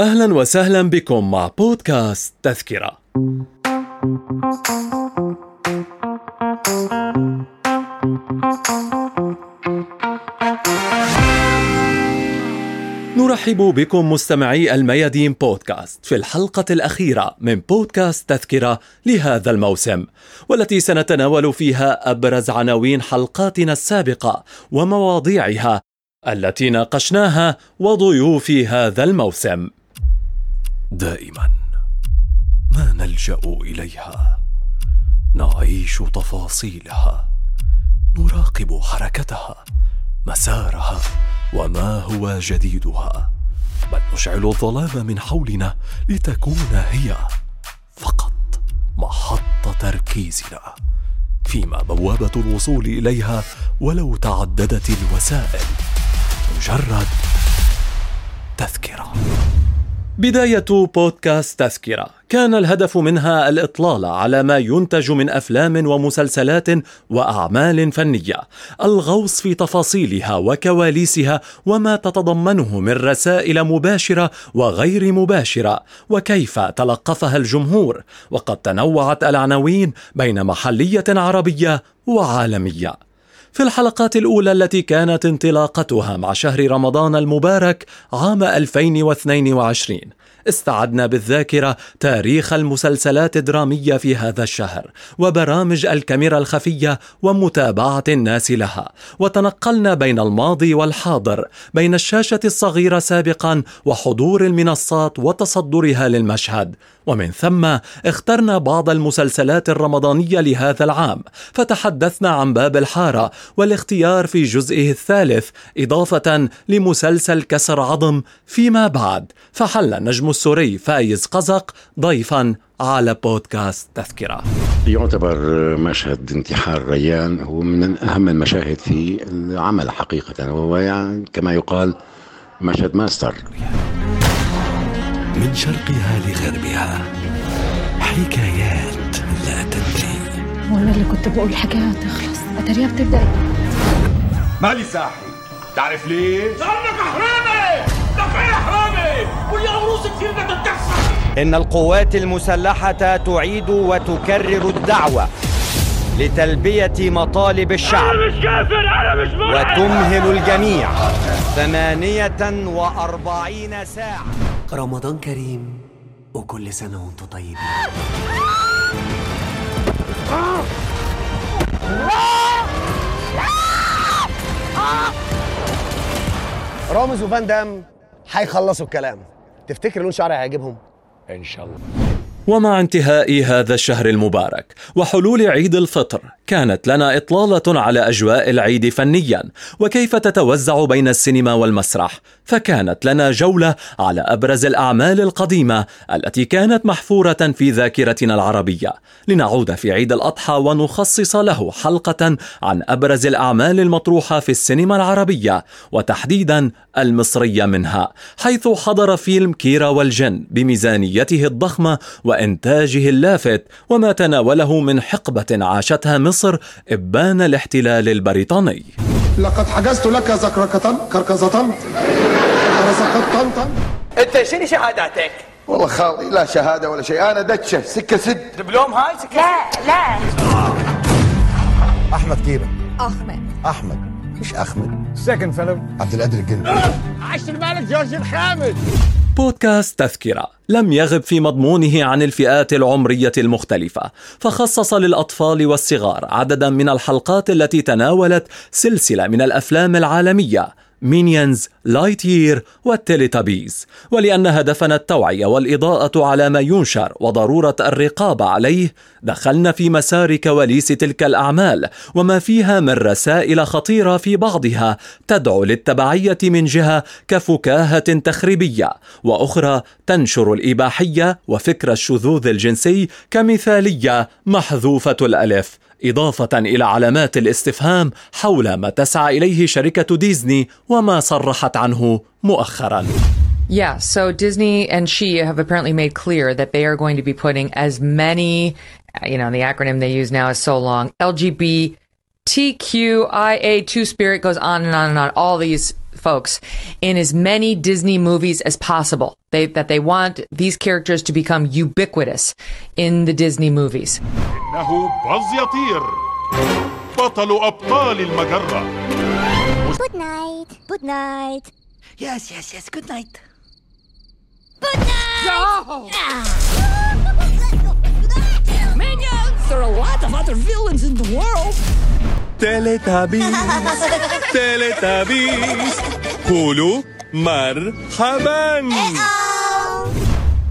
أهلا وسهلا بكم مع بودكاست تذكرة. نرحب بكم مستمعي الميادين بودكاست في الحلقة الأخيرة من بودكاست تذكرة لهذا الموسم والتي سنتناول فيها أبرز عناوين حلقاتنا السابقة ومواضيعها التي ناقشناها وضيوف هذا الموسم. دائما ما نلجأ إليها. نعيش تفاصيلها. نراقب حركتها مسارها. وما هو جديدها؟ بل نشعل الظلام من حولنا لتكون هي فقط محط تركيزنا. فيما بوابة الوصول إليها ولو تعددت الوسائل. مجرد تذكرة. بداية بودكاست تذكرة. كان الهدف منها الإطلال على ما ينتج من أفلام ومسلسلات وأعمال فنية. الغوص في تفاصيلها وكواليسها وما تتضمنه من رسائل مباشرة وغير مباشرة. وكيف تلقفها الجمهور؟ وقد تنوعت العناوين بين محلية عربية وعالمية. في الحلقات الأولى التي كانت انطلاقتها مع شهر رمضان المبارك عام 2022 استعدنا بالذاكرة تاريخ المسلسلات الدرامية في هذا الشهر وبرامج الكاميرا الخفية ومتابعة الناس لها. وتنقلنا بين الماضي والحاضر بين الشاشة الصغيرة سابقا وحضور المنصات وتصدرها للمشهد. ومن ثم اخترنا بعض المسلسلات الرمضانية لهذا العام فتحدثنا عن باب الحارة والاختيار في جزئه الثالث إضافة لمسلسل كسر عظم فيما بعد. فحل نجم السوري فايز قزق ضيفا على بودكاست تذكرة. يعتبر مشهد انتحار ريان هو من أهم المشاهد في العمل حقيقة وهو يعني كما يقال مشهد ماستر. من شرقها لغربها حكايات لا تنتهي. وأنا اللي كنت بقول حكاية تخلص اتاريها بتبدأ. مالي ساحي تعرف ليه؟ لأنك حرامي! لك يا حرامي! واللي عروسك كثير بدها تحصل إن القوات المسلحة تعيد وتكرر الدعوة لتلبية مطالب الشعب. أنا مش كافر أنا مش مرعب. وتمهل الجميع ثمانية وأربعين ساعة. رمضان كريم وكل سنة وأنتم طيبين. رامز وفان دام هيخلصوا الكلام. تفتكر لون شعري هيعجبهم؟ إن شاء الله. ومع انتهاء هذا الشهر المبارك وحلول عيد الفطر كانت لنا إطلالة على أجواء العيد فنيا وكيف تتوزع بين السينما والمسرح؟ فكانت لنا جولة على أبرز الأعمال القديمة التي كانت محفورة في ذاكرتنا العربية. لنعود في عيد الأضحى ونخصص له حلقة عن أبرز الأعمال المطروحة في السينما العربية وتحديدا المصرية منها حيث حضر فيلم كيرا والجن بميزانيته الضخمة وإنتاجه اللافت وما تناوله من حقبة عاشتها مصر إبان الاحتلال البريطاني. لقد حجزت لك زكركة كركزة. أنت شنو شهاداتك؟ والله خالي لا شهادة ولا شيء. أنا دتشة سكة سد. دبلوم هاي سكة لا لا. أحمد كيرة أحمد. أحمد. مش أحمد؟ سكند فيلم عبد القادر الجندي عشر بالك جورج الخامس. بودكاست تذكرة. لم يغب في مضمونه عن الفئات العمرية المختلفة. فخصص للأطفال والصغار عددا من الحلقات التي تناولت سلسلة من الأفلام العالمية. Minions Lightyear وال Teletubbies ولأن هدفنا التوعية والإضاءة على ما ينشر وضرورة الرقابة عليه دخلنا في مسار كواليس تلك الأعمال وما فيها من رسائل خطيرة في بعضها تدعو للتبعية من جهة كفكاهة تخريبية. وأخرى تنشر الإباحية وفكر الشذوذ الجنسي كمثالية محذوفة الألف. إضافة إلى علامات الاستفهام حول ما تسعى إليه شركة ديزني وما صرحت عنه مؤخرا Yeah, so Disney and she have apparently made clear that they are going to be putting as many you know, the acronym they use now is so long. LGBTQIA Two Spirit goes on and on and on. All these folks in as many Disney movies as possible. They, that they want these characters to become ubiquitous in the Disney movies. Good night. Good night. Yes, yes, yes. Good night. Good night. No. Minions. There are a lot of other villains in the world. Teletubbies. Teletubbies. قولوا مرحبا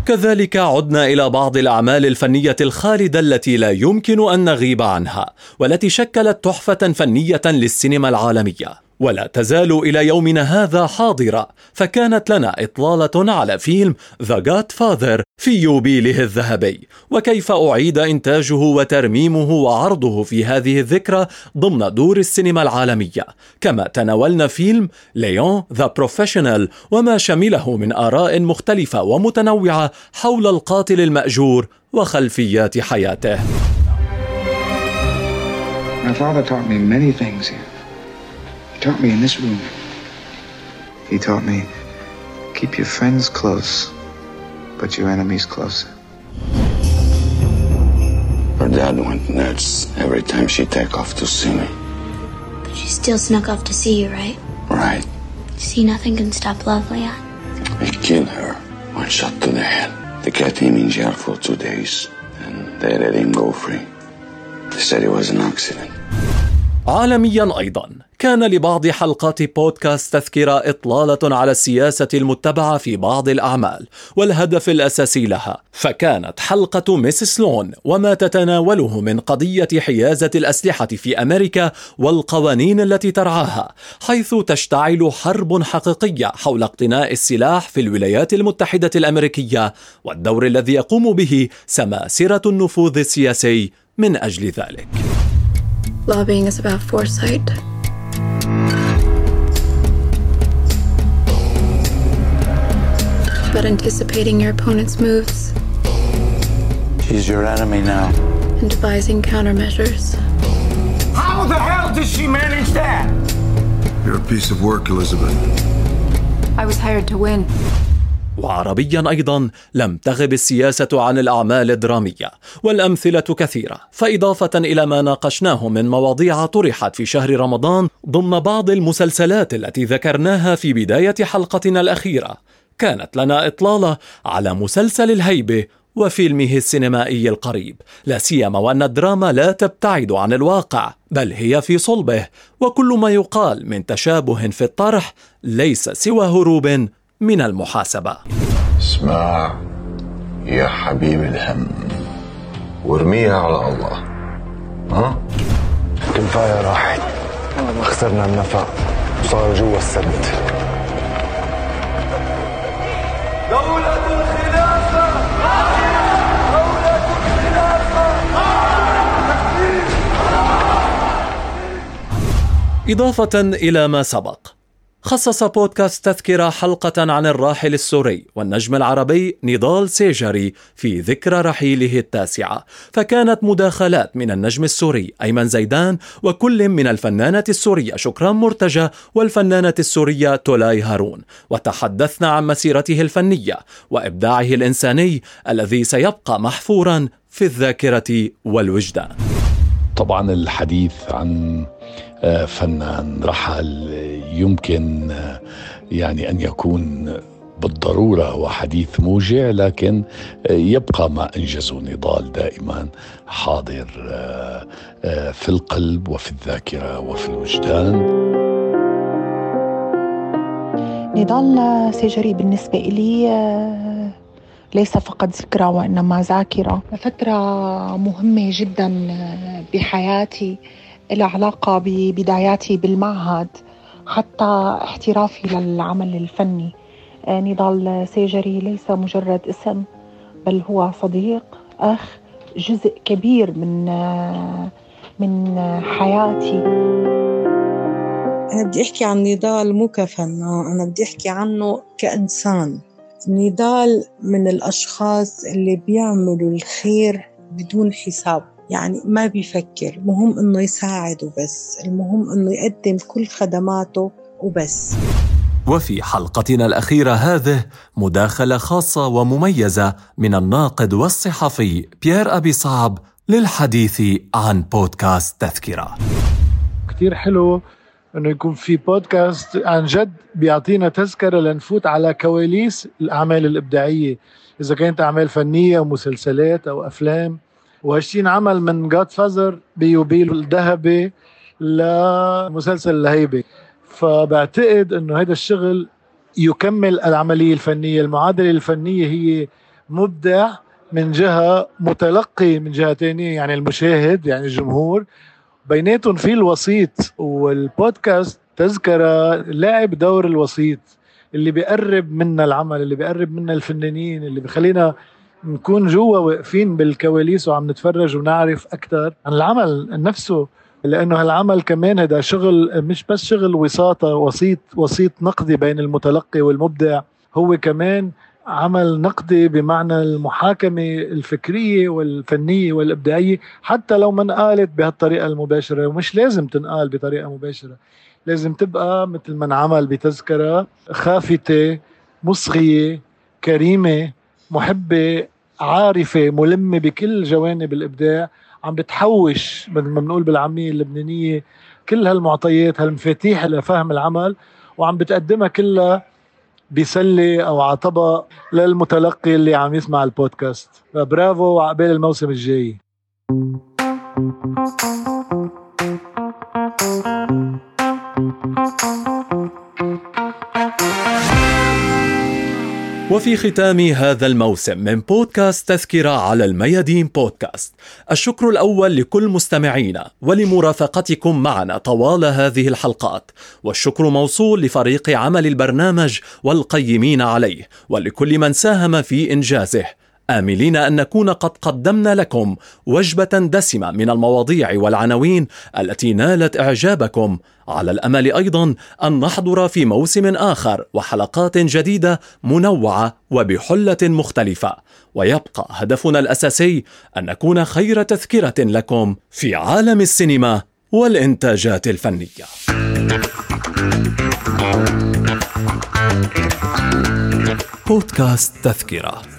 كذلك عدنا إلى بعض الأعمال الفنية الخالدة التي لا يمكن أن نغيب عنها والتي شكلت تحفة فنية للسينما العالمية. ولا تزال إلى يومنا هذا حاضرة فكانت لنا إطلالة على فيلم ذا جاد فاذر في يوبيله الذهبي. وكيف أعيد إنتاجه وترميمه وعرضه في هذه الذكرى ضمن دور السينما العالمية؟ كما تناولنا فيلم Léon The Professional وما شمله من آراء مختلفة ومتنوعة حول القاتل المأجور وخلفيات حياته. My father taught me many things here. He taught me in this room. He taught me keep your friends close, but your enemies closer. Her dad went nuts every time she take off to see me. But she still snuck off to see you, right? Right. See, nothing can stop love, Leon. I killed her. One shot to the head. They kept him in jail for two days, and they let him go free. They said it was an accident. عالميا ايضا كان لبعض حلقات بودكاست تذكرة إطلالة على السياسة المتبعة في بعض الأعمال والهدف الأساسي لها فكانت حلقة ميسيس لون وما تتناوله من قضية حيازة الأسلحة في أمريكا والقوانين التي ترعاها حيث تشتعل حرب حقيقية حول اقتناء السلاح في الولايات المتحدة الأمريكية والدور الذي يقوم به سماسرة النفوذ السياسي من أجل ذلك Lobbying is about foresight. About anticipating your opponent's moves She's your enemy now. and devising countermeasures. How the hell did she manage that? You're a piece of work, Elizabeth. I was hired to win. وعربيا أيضا لم تغب السياسة عن الاعمال الدراميه والامثله كثيره فاضافه إلى ما ناقشناه من مواضيع طرحت في شهر رمضان ضمن بعض المسلسلات التي ذكرناها في بدايه حلقتنا الاخيره كانت لنا إطلالة على مسلسل الهيبة وفيلمه السينمائي القريب. لا سيما وأن الدراما لا تبتعد عن الواقع بل هي في صلبه وكل ما يقال من تشابه في الطرح ليس سوى هروب من المحاسبة. اسمع يا حبيب الهم وارميها على الله. ها؟ الكفاية راحت. خسرنا النفق وصار جوا السد دولة الخلافة. إضافة إلى ما سبق. خصص بودكاست تذكرة حلقة عن الراحل السوري والنجم العربي نضال سيجري في ذكرى رحيله التاسعة. فكانت مداخلات من النجم السوري أيمن زيدان وكل من الفنانة السورية شكران مرتجى والفنانة السورية تولاي هارون. وتحدثنا عن مسيرته الفنية وإبداعه الإنساني الذي سيبقى محفورا في الذاكرة والوجدان. طبعا الحديث عن آه، فنان رحل يمكن يعني أن يكون بالضرورة هو حديث موجع لكن يبقى ما انجزه نضال دائما حاضر في القلب وفي الذاكرة وفي الوجدان. نضال سيجري بالنسبة إلي آه، ليس فقط ذكرى وإنما ذاكرة. فترة مهمة جدا بحياتي لها علاقة ببداياتي بالمعهد. حتى احترافي للعمل الفني. آه، نضال سيجري ليس مجرد اسم بل هو صديق أخ جزء كبير من آه، من حياتي. أنا بدي أحكي عن نضال مو كفنان أنا بدي أحكي عنه كإنسان. نضال من الأشخاص اللي بيعملوا الخير بدون حساب. يعني ما بيفكر مهم إنه يساعد وبس المهم إنه يقدم كل خدماته وبس. وفي حلقتنا الأخيرة هذه مداخلة خاصة ومميزة من الناقد والصحفي بيير أبي صعب للحديث عن بودكاست تذكرة. كتير حلو إنه يكون في بودكاست عن جد بيعطينا تذكرة لنفوت على كواليس الأعمال الإبداعية. إذا كانت أعمال فنية أو مسلسلات أو أفلام وهالشي انعمل من جاد فازر بيوبيل الذهبي لمسلسل الهيبة. فبعتقد إنه هذا الشغل يكمل العملية الفنية. المعادلة الفنية هي مبدع من جهة متلقي من جهة ثانية يعني المشاهد يعني الجمهور. بيناتهم في الوسيط والبودكاست تذكرة لاعب دور الوسيط اللي بيقرب منا العمل اللي بيقرب منا الفنانين اللي بخلينا نكون جوا واقفين بالكواليس وعم نتفرج ونعرف أكثر عن العمل نفسه لأنه هالعمل كمان هذا شغل مش بس شغل وساطة وسيط وسيط نقدي بين المتلقي والمبدع هو كمان عمل نقدي بمعنى المحاكمة الفكرية والفنية والإبداعية حتى لو ما انقالت بهالطريقة المباشرة ومش لازم تنقال بطريقة مباشرة لازم تبقى مثل ما انعمل بتذكرة خافتة مصغية كريمة. محبة عارفة ملمة بكل جوانب الإبداع عم بتحوش مثل ما بنقول بالعامية اللبنانية كل هالمعطيات هالمفاتيح لفهم العمل وعم بتقدمها كلها بسلة أو على طبق للمتلقي اللي عم يسمع البودكاست. برافو وعقبال الموسم الجاي. وفي ختام هذا الموسم من بودكاست تذكرة على الميادين بودكاست. الشكر الأول لكل مستمعينا ولمرافقتكم معنا طوال هذه الحلقات. والشكر موصول لفريق عمل البرنامج والقيمين عليه ولكل من ساهم في إنجازه. آملين أن نكون قد قدمنا لكم وجبة دسمة من المواضيع والعناوين التي نالت إعجابكم. على الأمل أيضا أن نحضر في موسم آخر وحلقات جديدة منوعة وبحلة مختلفة. ويبقى هدفنا الأساسي أن نكون خير تذكرة لكم في عالم السينما والإنتاجات الفنية. بودكاست تذكرة.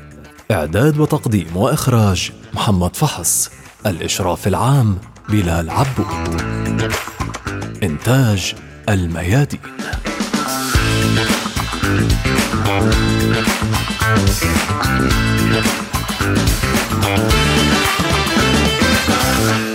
إعداد وتقديم وإخراج محمد فحص الإشراف العام بلال عبو إنتاج الميادين Thank you.